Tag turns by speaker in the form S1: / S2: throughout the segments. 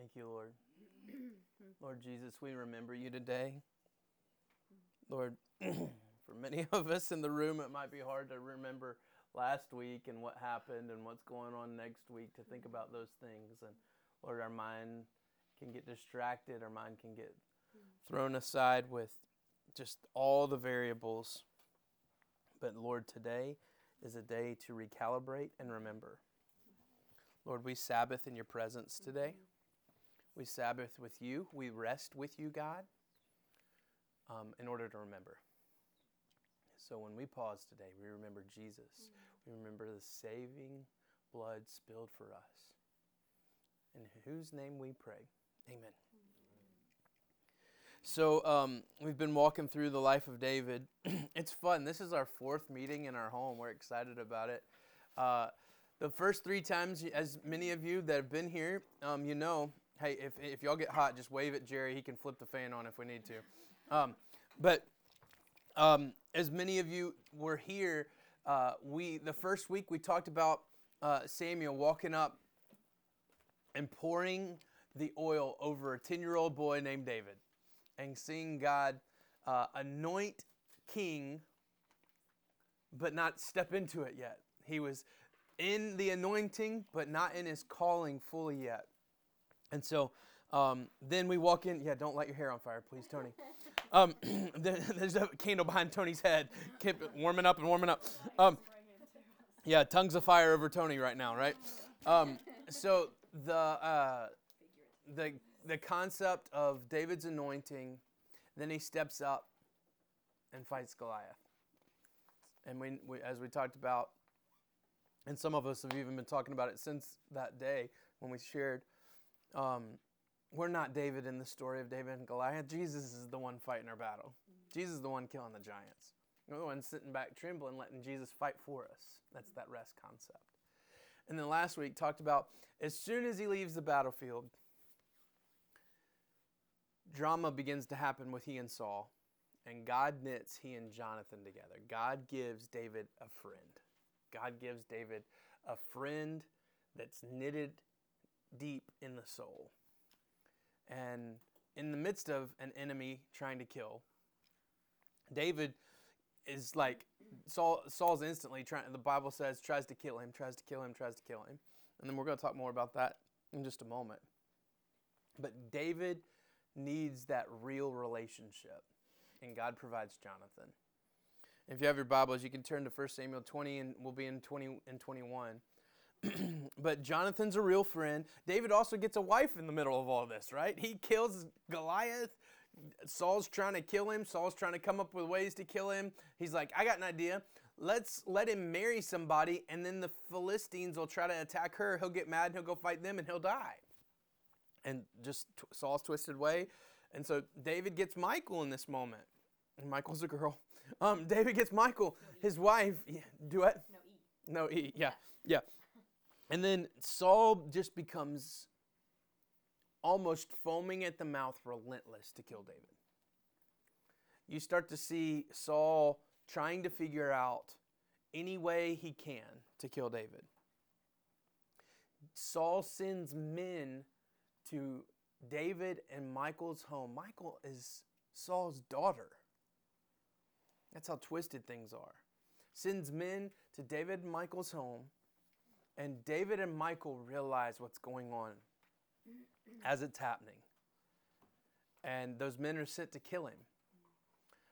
S1: Thank you, Lord. Lord Jesus, we remember you today. Lord, for many of us in the room, it might be hard to remember last week and what happened and what's going on next week to think about those things. And Lord, our mind can get distracted, our mind can get thrown aside with just all the variables. But Lord, today is a day to recalibrate and remember. Lord, we Sabbath in your presence today. We Sabbath with you. We rest with you, God, um, in order to remember. So when we pause today, we remember Jesus. We remember the saving blood spilled for us. In whose name we pray. Amen. So um, we've been walking through the life of David. it's fun. This is our fourth meeting in our home. We're excited about it. Uh, the first three times, as many of you that have been here, um, you know, hey, if, if y'all get hot, just wave at Jerry. He can flip the fan on if we need to. Um, but um, as many of you were here, uh, we the first week we talked about uh, Samuel walking up and pouring the oil over a 10 year old boy named David and seeing God uh, anoint king, but not step into it yet. He was in the anointing, but not in his calling fully yet. And so um, then we walk in. Yeah, don't light your hair on fire, please, Tony. Um, there's a candle behind Tony's head. Keep warming up and warming up. Um, yeah, tongues of fire over Tony right now, right? Um, so the uh, the the concept of David's anointing, then he steps up and fights Goliath. And we, we, as we talked about, and some of us have even been talking about it since that day when we shared, um, we're not David in the story of David and Goliath. Jesus is the one fighting our battle. Jesus is the one killing the giants. We're the one sitting back trembling, letting Jesus fight for us. That's that rest concept. And then last week talked about as soon as he leaves the battlefield, drama begins to happen with he and Saul, and God knits he and Jonathan together. God gives David a friend. God gives David a friend that's knitted deep in the soul. And in the midst of an enemy trying to kill, David is like Saul Saul's instantly trying the Bible says tries to kill him, tries to kill him, tries to kill him. And then we're going to talk more about that in just a moment. But David needs that real relationship, and God provides Jonathan. If you have your Bibles, you can turn to 1 Samuel 20, and we'll be in 20 and 21. but Jonathan's a real friend. David also gets a wife in the middle of all this, right? He kills Goliath. Saul's trying to kill him. Saul's trying to come up with ways to kill him. He's like, I got an idea. Let's let him marry somebody, and then the Philistines will try to attack her. He'll get mad and he'll go fight them and he'll die and just t- Saul's twisted way. And so David gets Michael in this moment. And Michal's a girl. Um, David gets Michal, his wife. Yeah, do it?
S2: No, E.
S1: No, E. Yeah, yeah. And then Saul just becomes almost foaming at the mouth, relentless to kill David. You start to see Saul trying to figure out any way he can to kill David. Saul sends men to David and Michael's home. Michael is Saul's daughter. That's how twisted things are. Sends men to David and Michal's home, and David and Michael realize what's going on as it's happening. And those men are sent to kill him.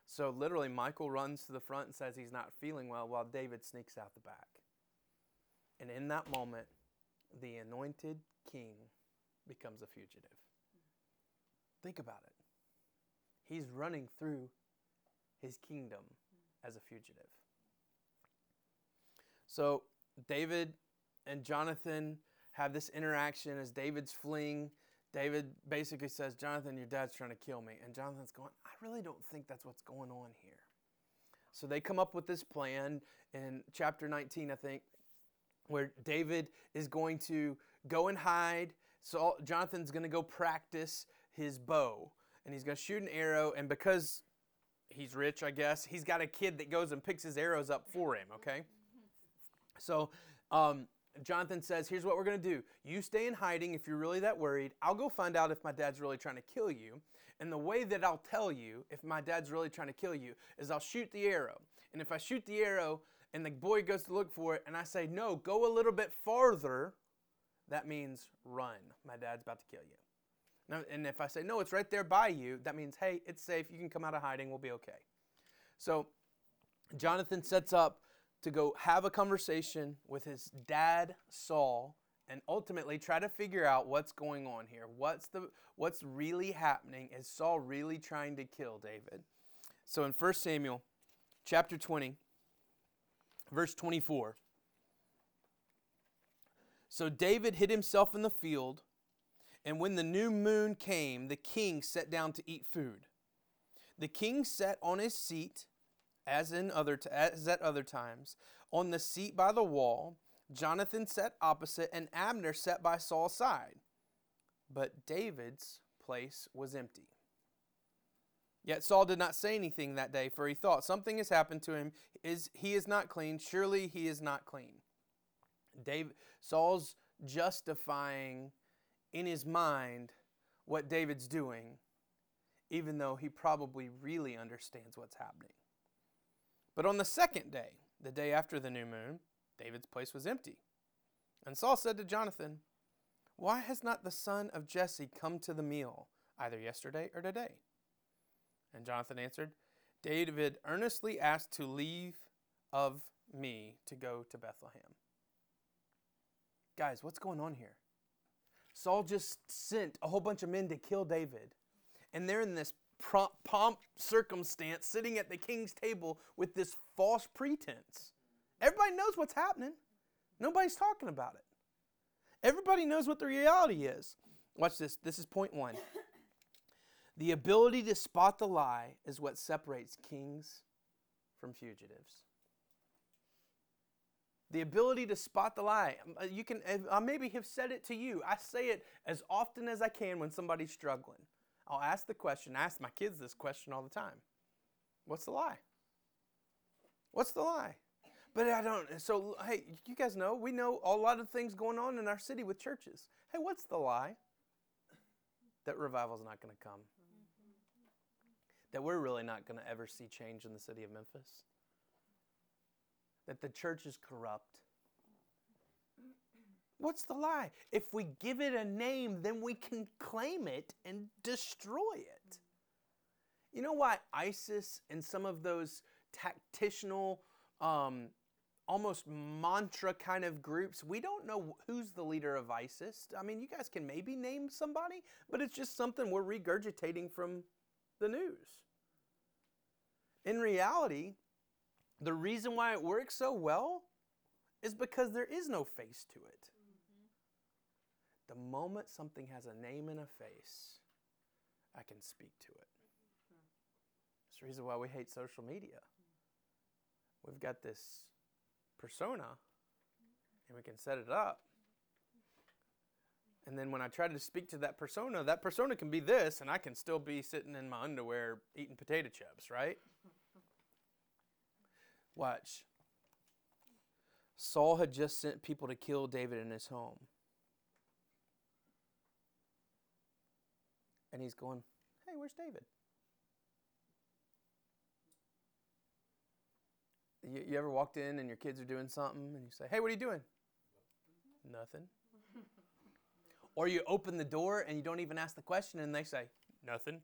S1: So literally, Michael runs to the front and says he's not feeling well, while David sneaks out the back. And in that moment, the anointed king becomes a fugitive. Think about it. He's running through his kingdom as a fugitive. So David and Jonathan have this interaction as David's fleeing. David basically says, Jonathan, your dad's trying to kill me. And Jonathan's going, I really don't think that's what's going on here. So they come up with this plan in chapter 19, I think, where David is going to go and hide. So Jonathan's going to go practice his bow and he's going to shoot an arrow. And because he's rich, I guess, he's got a kid that goes and picks his arrows up for him, okay? So um, Jonathan says, Here's what we're going to do. You stay in hiding if you're really that worried. I'll go find out if my dad's really trying to kill you. And the way that I'll tell you if my dad's really trying to kill you is I'll shoot the arrow. And if I shoot the arrow and the boy goes to look for it and I say, No, go a little bit farther, that means run. My dad's about to kill you. Now, and if I say, No, it's right there by you, that means, Hey, it's safe. You can come out of hiding. We'll be okay. So Jonathan sets up to go have a conversation with his dad, Saul, and ultimately try to figure out what's going on here. What's the what's really happening? Is Saul really trying to kill David? So in 1 Samuel chapter 20 verse 24 So David hid himself in the field and when the new moon came the king sat down to eat food. The king sat on his seat as in other t- as at other times on the seat by the wall Jonathan sat opposite, and Abner sat by Saul's side. But David's place was empty. Yet Saul did not say anything that day, for he thought, Something has happened to him. Is he is not clean? Surely he is not clean. David, Saul's justifying in his mind what David's doing, even though he probably really understands what's happening. But on the second day, the day after the new moon, David's place was empty. And Saul said to Jonathan, Why has not the son of Jesse come to the meal, either yesterday or today? And Jonathan answered, David earnestly asked to leave of me to go to Bethlehem. Guys, what's going on here? Saul just sent a whole bunch of men to kill David. And they're in this pomp circumstance, sitting at the king's table with this false pretense. Everybody knows what's happening. Nobody's talking about it. Everybody knows what the reality is. Watch this. This is point one. The ability to spot the lie is what separates kings from fugitives. The ability to spot the lie. Uh, you can I maybe have said it to you. I say it as often as I can when somebody's struggling. I'll ask the question. I ask my kids this question all the time. What's the lie? What's the lie? But I don't. So, hey, you guys know, we know a lot of things going on in our city with churches. Hey, what's the lie? That revival's not going to come. That we're really not going to ever see change in the city of Memphis. That the church is corrupt. What's the lie? If we give it a name, then we can claim it and destroy it. You know why ISIS and some of those tactical um, almost mantra kind of groups. We don't know who's the leader of ISIS. I mean, you guys can maybe name somebody, but it's just something we're regurgitating from the news. In reality, the reason why it works so well is because there is no face to it. The moment something has a name and a face, I can speak to it. It's the reason why we hate social media. We've got this persona and we can set it up. And then when I try to speak to that persona, that persona can be this, and I can still be sitting in my underwear eating potato chips, right? Watch. Saul had just sent people to kill David in his home. And he's going, Hey, where's David? You, you ever walked in and your kids are doing something and you say, Hey, what are you doing? Nothing. or you open the door and you don't even ask the question and they say, Nothing.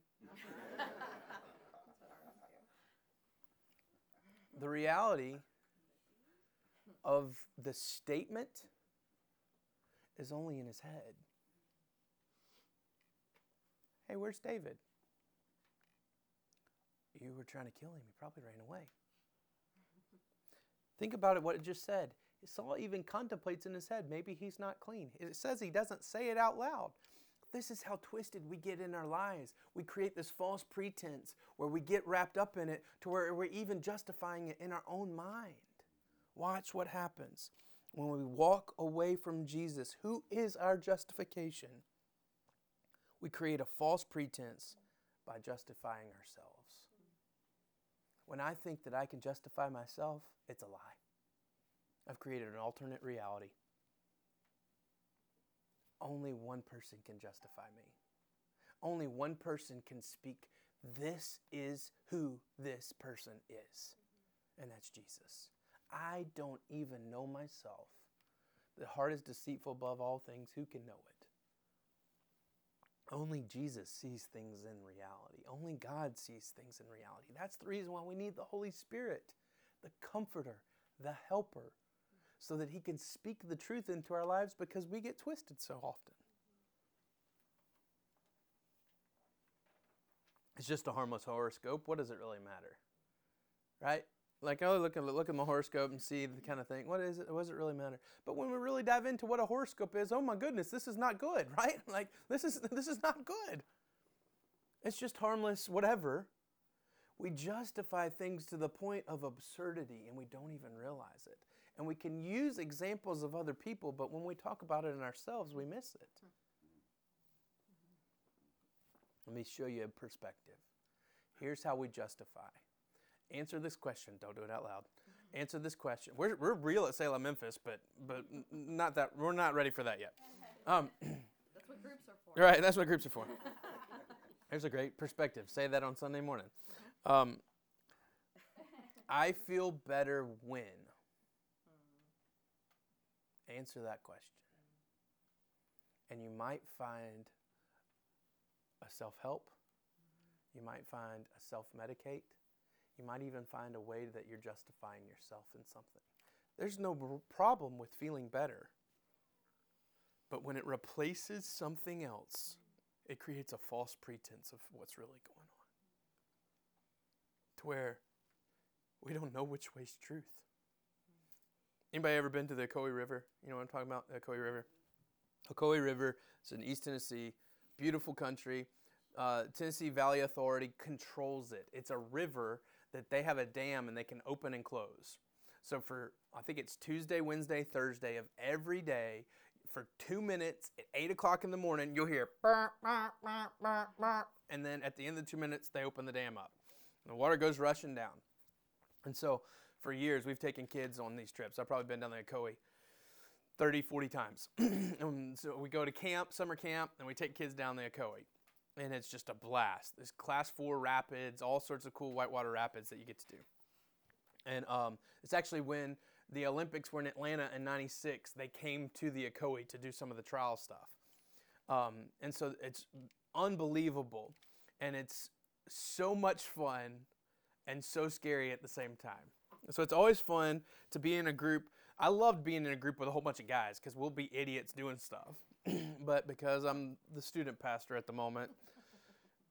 S1: the reality of the statement is only in his head. Hey, where's David? You were trying to kill him. He probably ran away. Think about it, what it just said. Saul even contemplates in his head, maybe he's not clean. It says he doesn't say it out loud. This is how twisted we get in our lives. We create this false pretense where we get wrapped up in it to where we're even justifying it in our own mind. Watch what happens when we walk away from Jesus, who is our justification. We create a false pretense by justifying ourselves. When I think that I can justify myself, it's a lie. I've created an alternate reality. only one person can justify me. Only one person can speak, this is who this person is, and that's Jesus. I don't even know myself. The heart is deceitful above all things. Who can know it? Only Jesus sees things in reality. Only God sees things in reality. That's the reason why we need the Holy Spirit, the comforter, the helper, so that He can speak the truth into our lives because we get twisted so often. It's just a harmless horoscope. What does it really matter? Right? Like, oh, look at look at my horoscope and see the kind of thing. What is it? What does it really matter? But when we really dive into what a horoscope is, oh my goodness, this is not good, right? Like this is this is not good. It's just harmless, whatever. We justify things to the point of absurdity and we don't even realize it. And we can use examples of other people, but when we talk about it in ourselves, we miss it. Hmm. Let me show you a perspective. Here's how we justify. Answer this question. Don't do it out loud. Answer this question. We're, we're real at Selah, Memphis, but but not that we're not ready for that yet.
S2: Um, that's what groups are for.
S1: Right. That's what groups are for. Here's a great perspective. Say that on Sunday morning. Um, I feel better when. Answer that question. And you might find a self help. You might find a self medicate. You might even find a way that you're justifying yourself in something. There's no problem with feeling better. But when it replaces something else, it creates a false pretense of what's really going on. To where we don't know which way's truth. Anybody ever been to the Ocoee River? You know what I'm talking about? The Ocoee River. Ocoee River is in East Tennessee, beautiful country. Uh, Tennessee Valley Authority controls it. It's a river that they have a dam and they can open and close. So for I think it's Tuesday, Wednesday, Thursday of every day for two minutes at eight o'clock in the morning, you'll hear and then at the end of the two minutes they open the dam up. And the water goes rushing down. And so for years we've taken kids on these trips. I've probably been down the Ocoee 30, 40 times. and so we go to camp, summer camp, and we take kids down the Ocoee and it's just a blast. There's class four rapids, all sorts of cool whitewater rapids that you get to do. And um, it's actually when the Olympics were in Atlanta in '96, they came to the Ocoee to do some of the trial stuff. Um, and so it's unbelievable, and it's so much fun and so scary at the same time. So it's always fun to be in a group. I loved being in a group with a whole bunch of guys because we'll be idiots doing stuff. but because I'm the student pastor at the moment,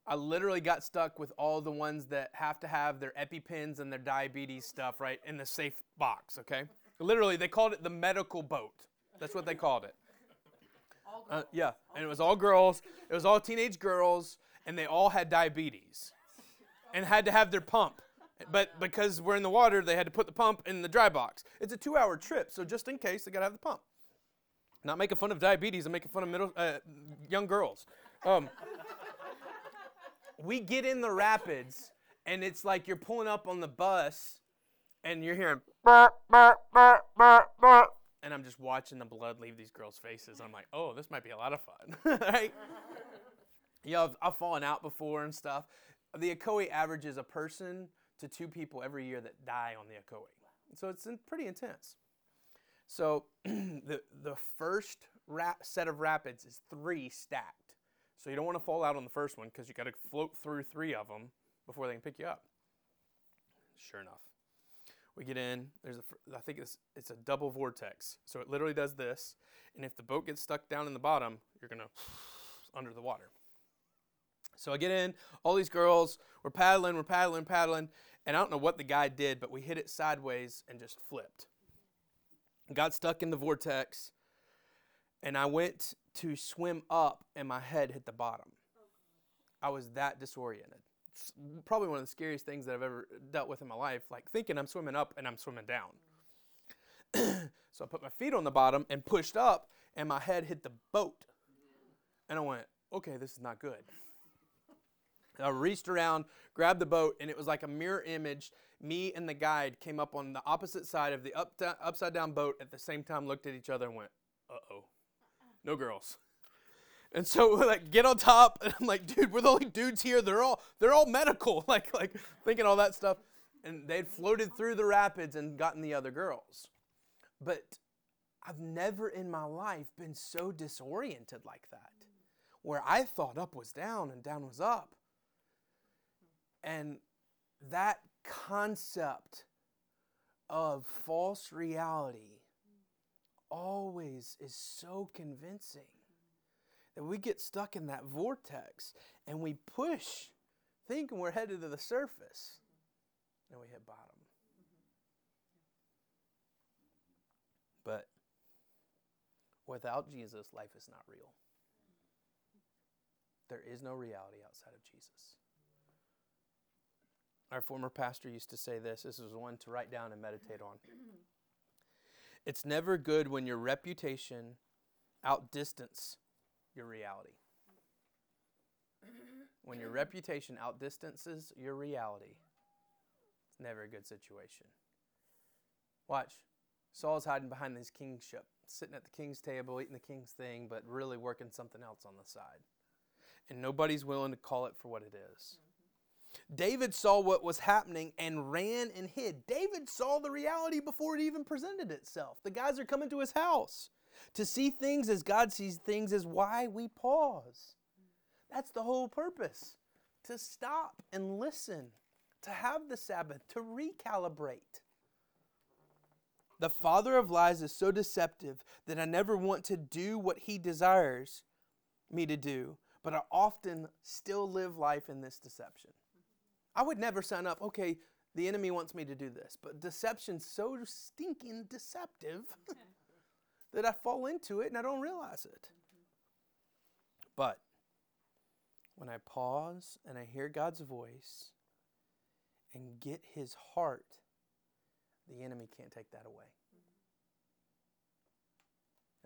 S1: I literally got stuck with all the ones that have to have their EpiPens and their diabetes stuff right in the safe box, okay? Literally, they called it the medical boat. That's what they called it. Uh, yeah, and it was all girls. It was all teenage girls, and they all had diabetes and had to have their pump. But because we're in the water, they had to put the pump in the dry box. It's a two hour trip, so just in case, they got to have the pump. Not making fun of diabetes, I'm making fun of middle, uh, young girls. Um, we get in the rapids, and it's like you're pulling up on the bus, and you're hearing, and I'm just watching the blood leave these girls' faces. I'm like, oh, this might be a lot of fun, right? Yeah, I've, I've fallen out before and stuff. The Ocoee averages a person to two people every year that die on the Ocoee. So it's pretty intense. So the, the first rap, set of rapids is three stacked. So you don't want to fall out on the first one because you got to float through three of them before they can pick you up. Sure enough, we get in. There's a, I think it's it's a double vortex. So it literally does this, and if the boat gets stuck down in the bottom, you're gonna under the water. So I get in. All these girls, we're paddling, we're paddling, paddling, and I don't know what the guy did, but we hit it sideways and just flipped got stuck in the vortex, and I went to swim up, and my head hit the bottom. I was that disoriented. It's probably one of the scariest things that I've ever dealt with in my life, like thinking I'm swimming up and I'm swimming down. so I put my feet on the bottom and pushed up, and my head hit the boat. And I went, okay, this is not good. I reached around, grabbed the boat, and it was like a mirror image. Me and the guide came up on the opposite side of the up, upside down boat at the same time, looked at each other, and went, uh oh. No girls. And so we're like get on top, and I'm like, dude, we're the only dudes here. They're all they're all medical, like like thinking all that stuff. And they'd floated through the rapids and gotten the other girls. But I've never in my life been so disoriented like that, where I thought up was down and down was up. And that concept of false reality always is so convincing that we get stuck in that vortex and we push thinking we're headed to the surface and we hit bottom. But without Jesus, life is not real. There is no reality outside of Jesus. Our former pastor used to say this. This is one to write down and meditate on. It's never good when your reputation outdistance your reality. When your reputation outdistances your reality, it's never a good situation. Watch. Saul's hiding behind his kingship, sitting at the king's table, eating the king's thing, but really working something else on the side. And nobody's willing to call it for what it is. David saw what was happening and ran and hid. David saw the reality before it even presented itself. The guys are coming to his house. To see things as God sees things is why we pause. That's the whole purpose to stop and listen, to have the Sabbath, to recalibrate. The father of lies is so deceptive that I never want to do what he desires me to do, but I often still live life in this deception. I would never sign up, okay, the enemy wants me to do this, but deception's so stinking deceptive that I fall into it and I don't realize it. But when I pause and I hear God's voice and get his heart, the enemy can't take that away.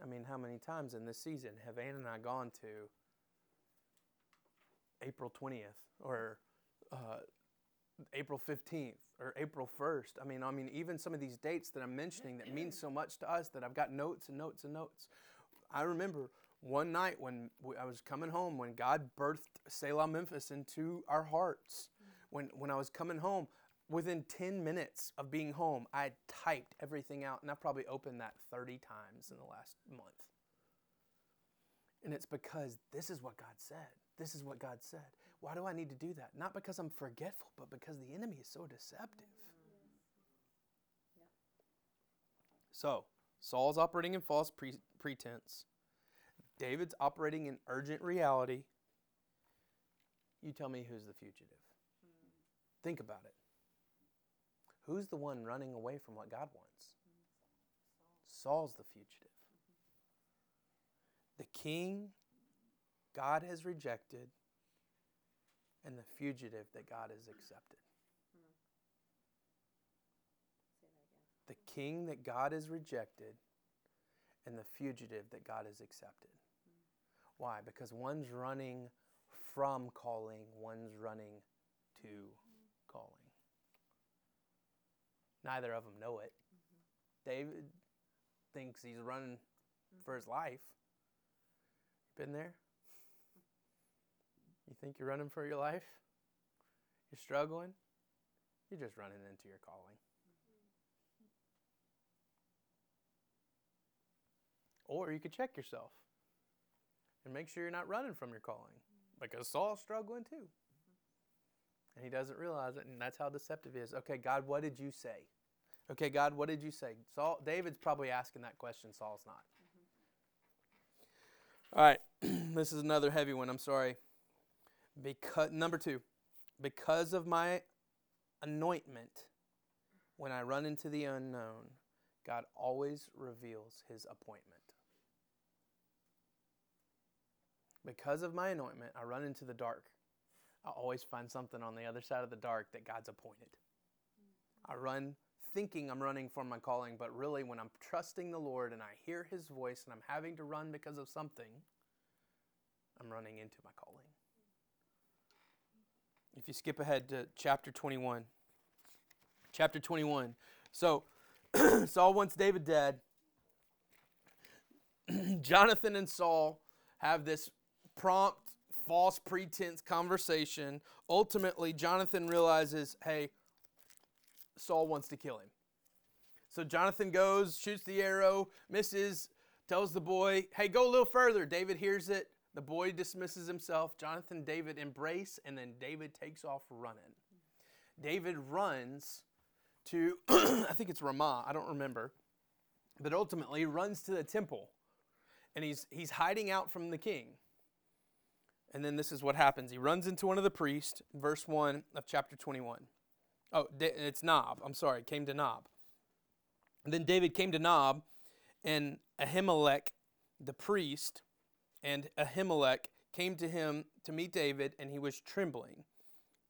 S1: I mean, how many times in this season have Ann and I gone to April 20th or uh, April 15th or April 1st. I mean, I mean, even some of these dates that I'm mentioning that mean so much to us that I've got notes and notes and notes. I remember one night when I was coming home, when God birthed Selah Memphis into our hearts. When, when I was coming home, within 10 minutes of being home, I had typed everything out, and I probably opened that 30 times in the last month. And it's because this is what God said. This is what God said. Why do I need to do that? Not because I'm forgetful, but because the enemy is so deceptive. So, Saul's operating in false pre- pretense. David's operating in urgent reality. You tell me who's the fugitive. Mm. Think about it. Who's the one running away from what God wants? Mm. Saul's the fugitive. The king God has rejected and the fugitive that God has accepted. The king that God has rejected and the fugitive that God has accepted. Why? Because one's running from calling, one's running to calling. Neither of them know it. David thinks he's running for his life. Been there? You think you're running for your life? You're struggling? You're just running into your calling. Or you could check yourself and make sure you're not running from your calling because Saul's struggling too. And he doesn't realize it, and that's how deceptive he is. Okay, God, what did you say? Okay, God, what did you say? Saul, David's probably asking that question. Saul's not. Mm-hmm. All right, this is another heavy one. I'm sorry. Because number two, because of my anointment, when I run into the unknown, God always reveals his appointment. Because of my anointment, I run into the dark. I always find something on the other side of the dark that God's appointed. I run thinking I'm running for my calling, but really, when I'm trusting the Lord and I hear His voice and I'm having to run because of something, I'm running into my calling. If you skip ahead to chapter 21. Chapter 21. So, Saul wants David dead. Jonathan and Saul have this prompt, false pretense conversation. Ultimately, Jonathan realizes, hey, Saul wants to kill him. So Jonathan goes, shoots the arrow, misses, tells the boy, hey, go a little further. David hears it. The boy dismisses himself. Jonathan, David embrace, and then David takes off running. David runs to, I think it's Ramah, I don't remember, but ultimately runs to the temple and he's, he's hiding out from the king. And then this is what happens. He runs into one of the priests, verse 1 of chapter 21. Oh, it's Nob. I'm sorry, came to Nob. And then David came to Nob, and Ahimelech, the priest, and Ahimelech came to him to meet David, and he was trembling.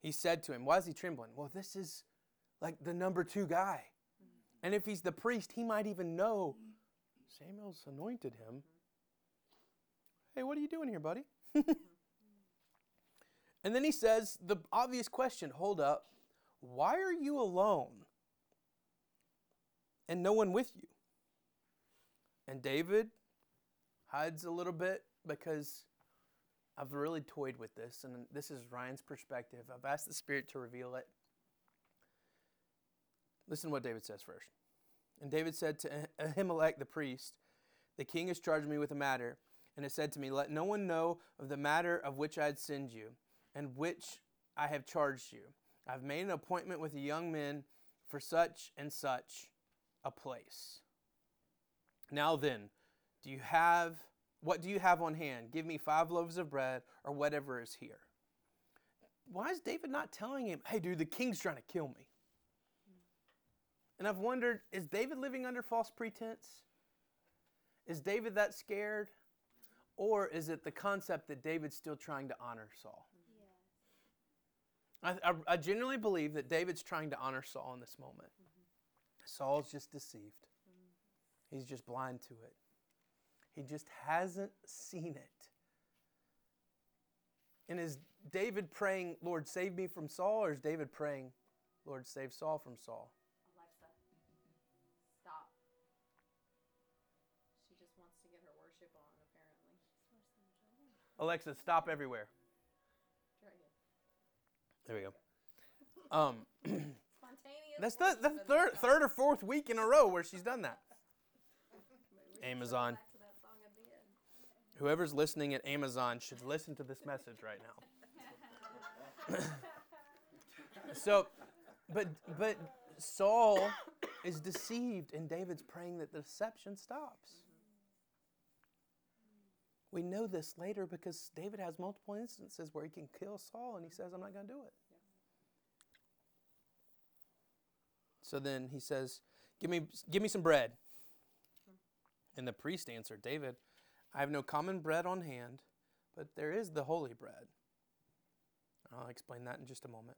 S1: He said to him, Why is he trembling? Well, this is like the number two guy. And if he's the priest, he might even know Samuel's anointed him. Hey, what are you doing here, buddy? and then he says the obvious question hold up, why are you alone and no one with you? And David hides a little bit because I've really toyed with this, and this is Ryan's perspective. I've asked the Spirit to reveal it. Listen to what David says first. And David said to Ahimelech the priest, The king has charged me with a matter and has said to me, Let no one know of the matter of which I had sent you, and which I have charged you. I have made an appointment with the young men for such and such a place. Now then, do you have what do you have on hand? Give me five loaves of bread or whatever is here. Why is David not telling him, hey, dude, the king's trying to kill me? And I've wondered, is David living under false pretense? Is David that scared? Or is it the concept that David's still trying to honor Saul? I, I, I, genuinely believe that David's trying to honor Saul in this moment. Mm-hmm. Saul's just deceived, mm-hmm. he's just blind to it. He just hasn't seen it. And is David praying, Lord, save me from Saul, or is David praying, Lord, save Saul from Saul? Alexa, stop
S2: She just wants to get her worship on, apparently.
S1: Alexa, stop everywhere. There we go. Um, that's the, the third, third or fourth week in a row where she's done that. Amazon. Whoever's listening at Amazon should listen to this message right now. so, but but Saul is deceived, and David's praying that the deception stops. We know this later because David has multiple instances where he can kill Saul and he says, I'm not going to do it. So then he says, give me, give me some bread. And the priest answered, David, I have no common bread on hand, but there is the holy bread. I'll explain that in just a moment.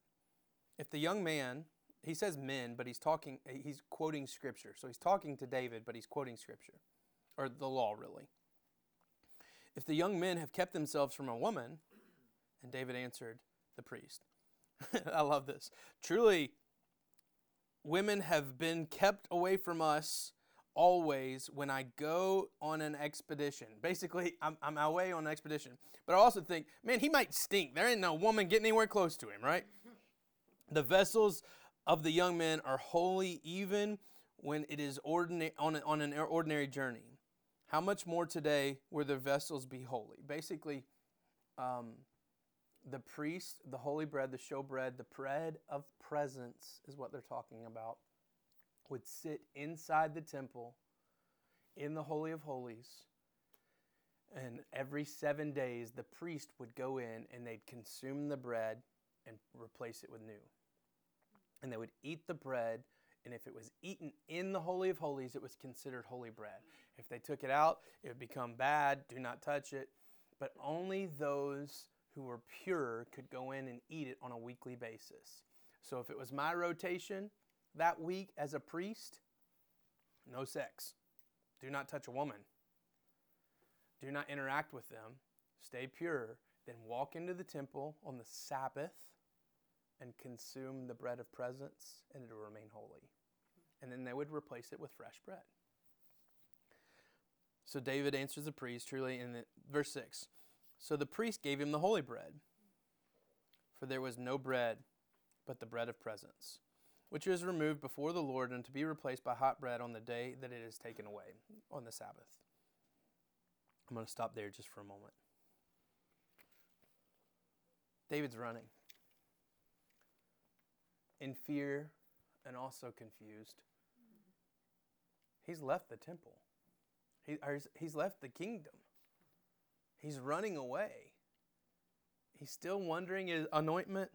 S1: If the young man, he says men, but he's talking, eh, he's quoting scripture. So he's talking to David, but he's quoting scripture, or the law, really. If the young men have kept themselves from a woman, and David answered the priest. I love this. Truly, women have been kept away from us always when I go on an expedition. Basically, I'm, I'm away on an expedition. But I also think, man, he might stink. There ain't no woman getting anywhere close to him, right? the vessels of the young men are holy even when it is ordinary, on, on an ordinary journey. How much more today will their vessels be holy? Basically, um, the priest, the holy bread, the showbread, the bread of presence is what they're talking about, would sit inside the temple in the Holy of Holies. And every seven days, the priest would go in and they'd consume the bread and replace it with new. And they would eat the bread and if it was eaten in the Holy of Holies, it was considered holy bread. If they took it out, it would become bad. Do not touch it. But only those who were pure could go in and eat it on a weekly basis. So if it was my rotation that week as a priest, no sex. Do not touch a woman. Do not interact with them. Stay pure. Then walk into the temple on the Sabbath and consume the bread of presence, and it will remain holy. And then they would replace it with fresh bread. So David answers the priest truly in the, verse 6. So the priest gave him the holy bread, for there was no bread but the bread of presence, which is removed before the Lord and to be replaced by hot bread on the day that it is taken away, on the Sabbath. I'm going to stop there just for a moment. David's running in fear and also confused. He's left the temple. He, he's left the kingdom. He's running away. He's still wondering his anointment.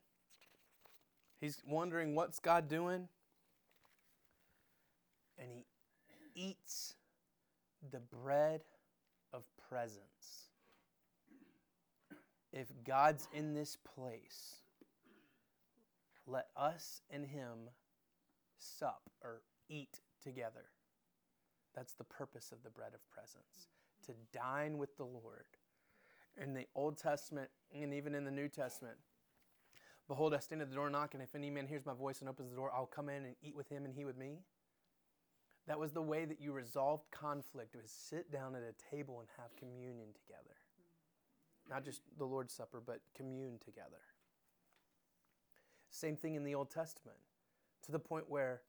S1: He's wondering what's God doing. And he eats the bread of presence. If God's in this place, let us and him sup or eat together. That's the purpose of the bread of presence to dine with the Lord. In the Old Testament and even in the New Testament, behold, I stand at the door knocking. If any man hears my voice and opens the door, I'll come in and eat with him and he with me. That was the way that you resolved conflict was sit down at a table and have communion together. Not just the Lord's Supper, but commune together. Same thing in the Old Testament, to the point where,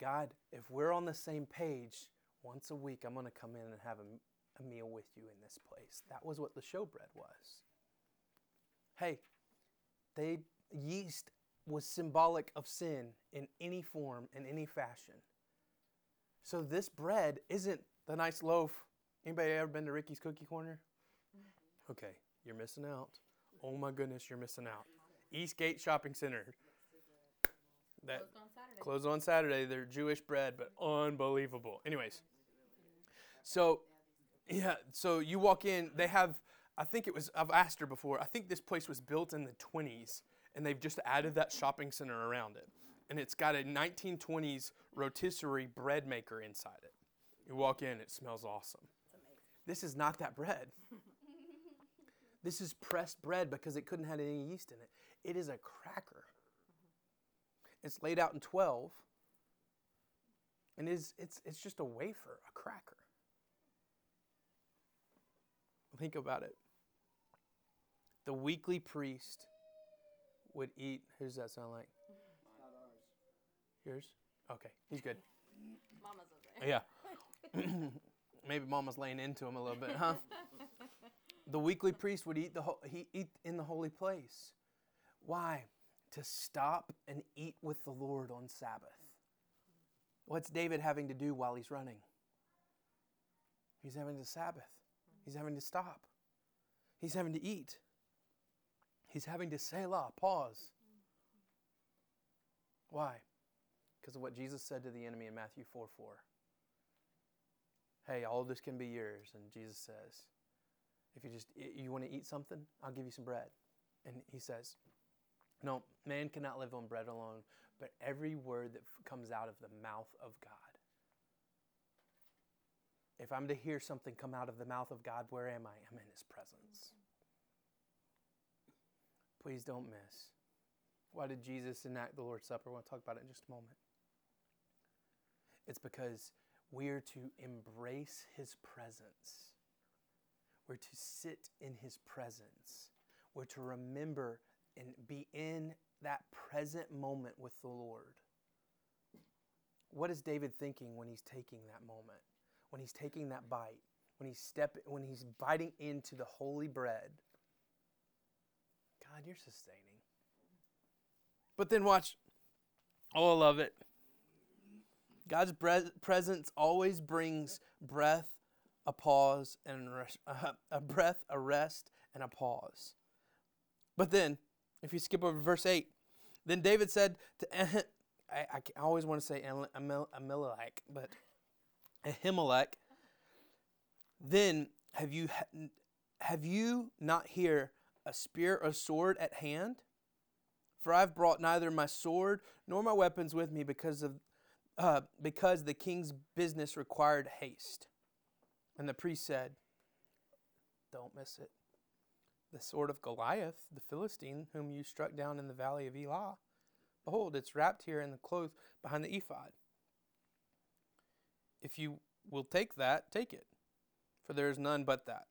S1: God, if we're on the same page, once a week I'm going to come in and have a, a meal with you in this place. That was what the showbread was. Hey, they yeast was symbolic of sin in any form, in any fashion. So this bread isn't the nice loaf. Anybody ever been to Ricky's Cookie Corner? Okay, you're missing out. Oh my goodness, you're missing out. Eastgate Shopping Center.
S2: That closed on Saturday.
S1: Closed on Saturday. They're Jewish bread, but unbelievable. Anyways, so yeah, so you walk in. They have. I think it was. I've asked her before. I think this place was built in the 20s, and they've just added that shopping center around it, and it's got a 1920s rotisserie bread maker inside it. You walk in, it smells awesome. This is not that bread. this is pressed bread because it couldn't have any yeast in it. It is a cracker. It's laid out in 12. And it's, it's, it's just a wafer, a cracker. Think about it. The weekly priest would eat. Who's that sound like? Not ours. Yours? Okay, he's good.
S2: Mama's over there.
S1: Yeah. Maybe Mama's laying into him a little bit, huh? the weekly priest would eat the ho- he eat in the holy place. Why? to stop and eat with the Lord on Sabbath. What's David having to do while he's running? He's having to Sabbath. He's having to stop. He's having to eat. He's having to Selah, pause. Why? Because of what Jesus said to the enemy in Matthew 4 4. Hey, all this can be yours. And Jesus says, if you just you want to eat something, I'll give you some bread. And he says, no, man cannot live on bread alone, but every word that f- comes out of the mouth of God. If I'm to hear something come out of the mouth of God, where am I? I'm in His presence. Please don't miss. Why did Jesus enact the Lord's Supper? We'll talk about it in just a moment. It's because we are to embrace His presence. We're to sit in His presence. We're to remember and be in that present moment with the Lord. What is David thinking when he's taking that moment? When he's taking that bite? When he's step when he's biting into the holy bread? God, you're sustaining. But then watch. Oh, I love it. God's bre- presence always brings breath, a pause, and a, breath, a rest, and a pause. But then if you skip over verse 8, then David said to, I, I always want to say Ahimelech, but Ahimelech, then have you, have you not here a spear or sword at hand? For I've brought neither my sword nor my weapons with me because of uh, because the king's business required haste. And the priest said, Don't miss it the sword of Goliath, the Philistine, whom you struck down in the valley of Elah. Behold, it's wrapped here in the cloth behind the ephod. If you will take that, take it, for there is none but that.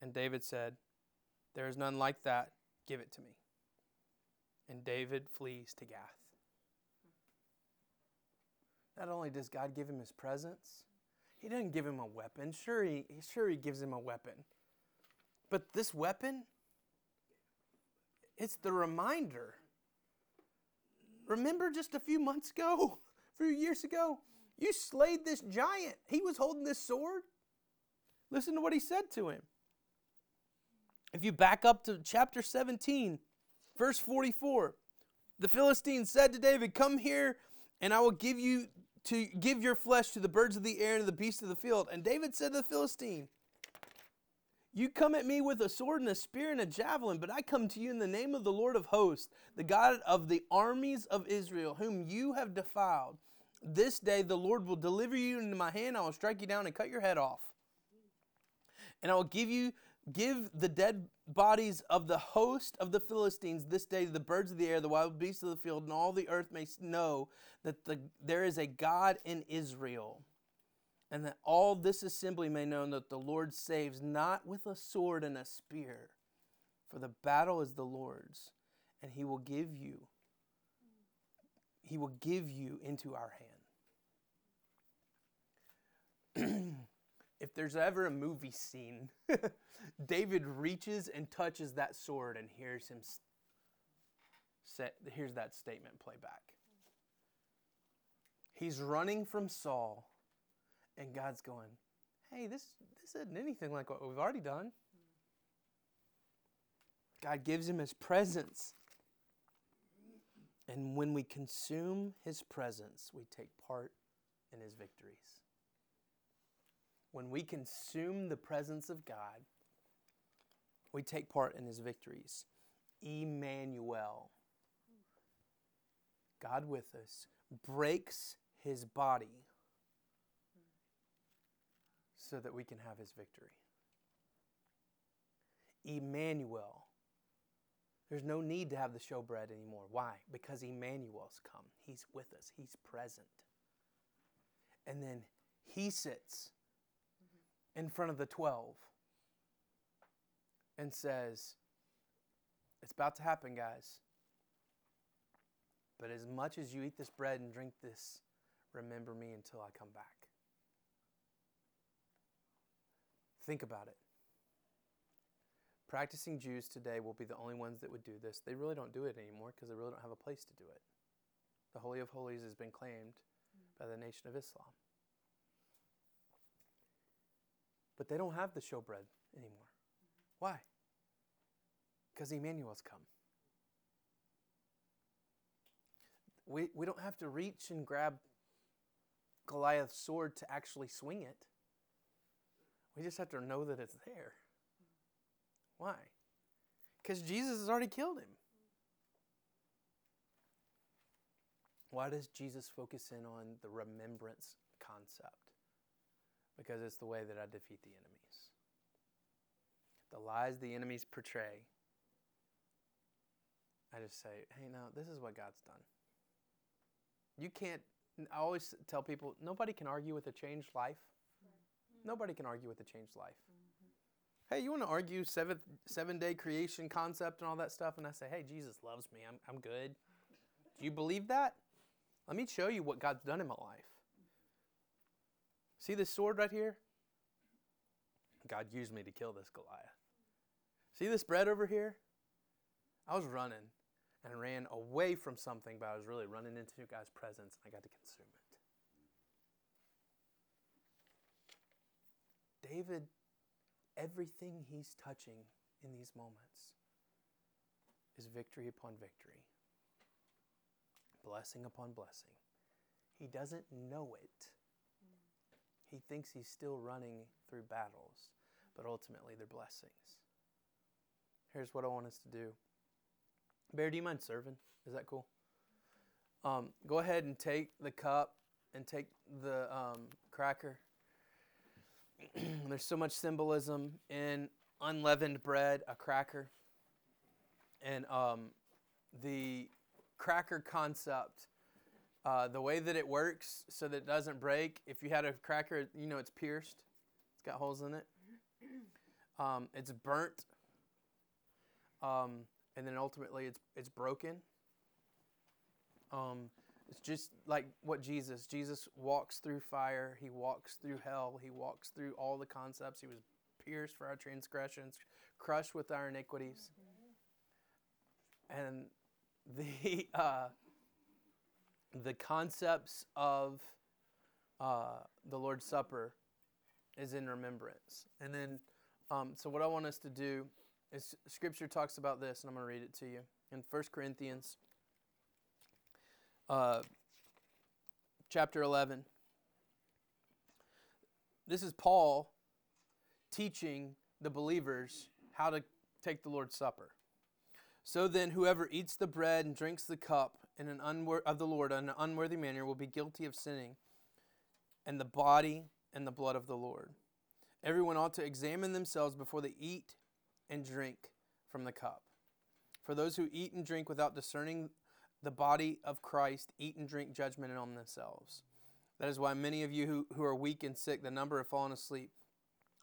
S1: And David said, There is none like that. Give it to me. And David flees to Gath. Not only does God give him his presence, he doesn't give him a weapon. Sure he, sure he gives him a weapon. But this weapon, it's the reminder. Remember just a few months ago, a few years ago, you slayed this giant. He was holding this sword. Listen to what he said to him. If you back up to chapter 17, verse 44, the Philistine said to David, Come here, and I will give you to give your flesh to the birds of the air and to the beasts of the field. And David said to the Philistine, You come at me with a sword and a spear and a javelin, but I come to you in the name of the Lord of hosts, the God of the armies of Israel, whom you have defiled. This day the Lord will deliver you into my hand. I will strike you down and cut your head off. And I will give you give the dead bodies of the host of the Philistines this day to the birds of the air, the wild beasts of the field, and all the earth may know that the, there is a God in Israel. And that all this assembly may know that the Lord saves not with a sword and a spear, for the battle is the Lord's, and he will give you he will give you into our hand. if there's ever a movie scene, David reaches and touches that sword and hears him set, hears that statement play back. He's running from Saul, and God's going, Hey, this, this isn't anything like what we've already done. God gives him his presence. And when we consume his presence, we take part in his victories. When we consume the presence of God, we take part in his victories. Emmanuel, God with us, breaks his body so that we can have his victory. Emmanuel. There's no need to have the showbread anymore. Why? Because Emmanuel's come. He's with us, he's present. And then he sits in front of the 12 and says, It's about to happen, guys. But as much as you eat this bread and drink this, remember me until I come back. Think about it. Practicing Jews today will be the only ones that would do this. They really don't do it anymore because they really don't have a place to do it. The Holy of Holies has been claimed by the Nation of Islam. But they don't have the showbread anymore. Why? Because Emmanuel's come. We, we don't have to reach and grab Goliath's sword to actually swing it. We just have to know that it's there. Why? Because Jesus has already killed him. Why does Jesus focus in on the remembrance concept? Because it's the way that I defeat the enemies. The lies the enemies portray, I just say, hey, no, this is what God's done. You can't, I always tell people, nobody can argue with a changed life. Nobody can argue with a changed life. Mm-hmm. Hey, you want to argue seven, seven day creation concept and all that stuff? And I say, hey, Jesus loves me. I'm, I'm good. Do you believe that? Let me show you what God's done in my life. See this sword right here? God used me to kill this Goliath. See this bread over here? I was running and I ran away from something, but I was really running into God's presence and I got to consume it. David, everything he's touching in these moments is victory upon victory, blessing upon blessing. He doesn't know it. He thinks he's still running through battles, but ultimately they're blessings. Here's what I want us to do. Bear, do you mind serving? Is that cool? Um, go ahead and take the cup and take the um, cracker. There's so much symbolism in unleavened bread, a cracker. And um, the cracker concept, uh, the way that it works so that it doesn't break, if you had a cracker, you know it's pierced, it's got holes in it. Um, it's burnt, um, and then ultimately it's it's broken. Um, it's just like what Jesus. Jesus walks through fire. He walks through hell. He walks through all the concepts. He was pierced for our transgressions, crushed with our iniquities. And the uh, the concepts of uh, the Lord's Supper is in remembrance. And then, um, so what I want us to do is Scripture talks about this, and I'm going to read it to you in 1 Corinthians uh, chapter 11. This is Paul teaching the believers how to take the Lord's Supper. So then, whoever eats the bread and drinks the cup in an unwor- of the Lord in an unworthy manner will be guilty of sinning, and the body and the blood of the Lord. Everyone ought to examine themselves before they eat and drink from the cup. For those who eat and drink without discerning the body of Christ eat and drink judgment on themselves. That is why many of you who, who are weak and sick, the number have fallen asleep.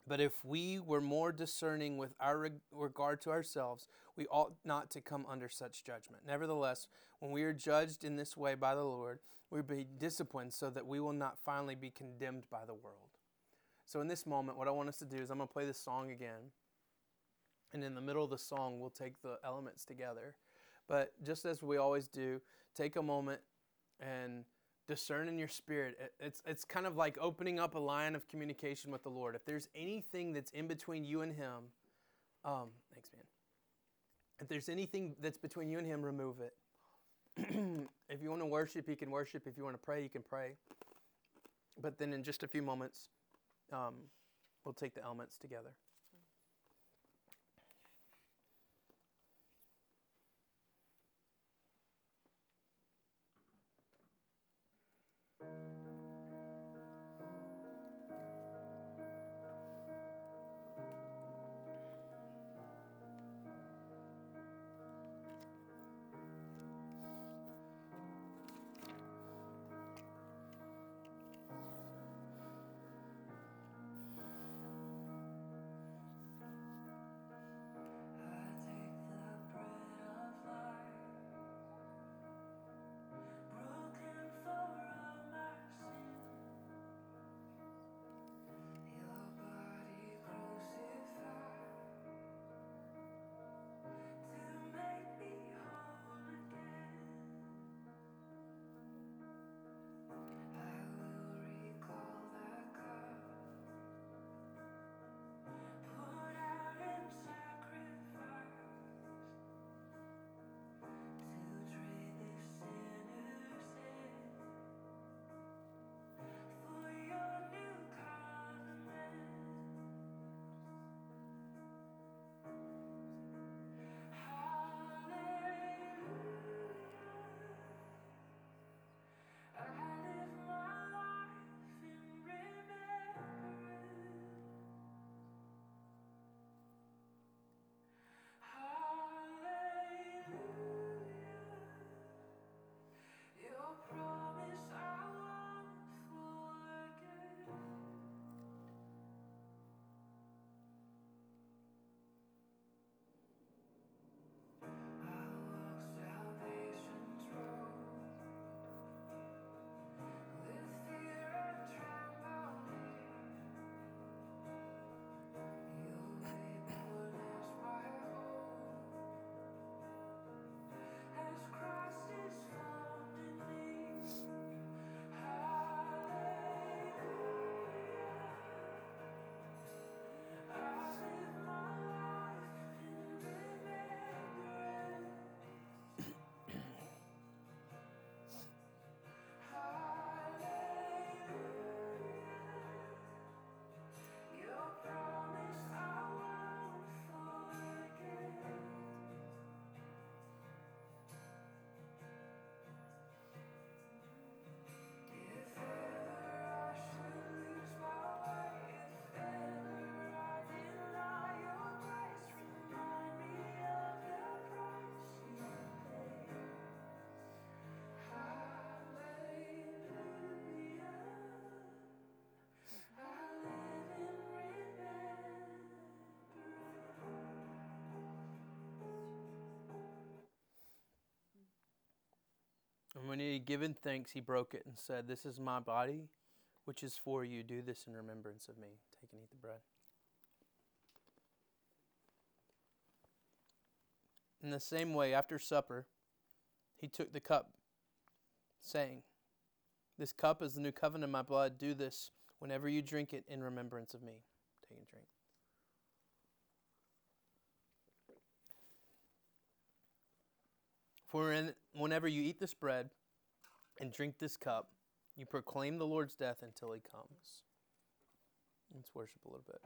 S1: But if we were more discerning with our regard to ourselves, we ought not to come under such judgment. Nevertheless, when we are judged in this way by the Lord, we be disciplined so that we will not finally be condemned by the world. So, in this moment, what I want us to do is I'm going to play this song again. And in the middle of the song, we'll take the elements together. But just as we always do, take a moment and discern in your spirit. It's, it's kind of like opening up a line of communication with the Lord. If there's anything that's in between you and Him, um, thanks, man. If there's anything that's between you and Him, remove it. if you want to worship, you can worship. If you want to pray, you can pray. But then in just a few moments, um, we'll take the elements together. He had given thanks, he broke it and said, This is my body, which is for you. Do this in remembrance of me. Take and eat the bread. In the same way, after supper, he took the cup, saying, This cup is the new covenant in my blood. Do this whenever you drink it in remembrance of me. Take and drink. For in, whenever you eat this bread and drink this cup, you proclaim the Lord's death until he comes. Let's worship a little bit.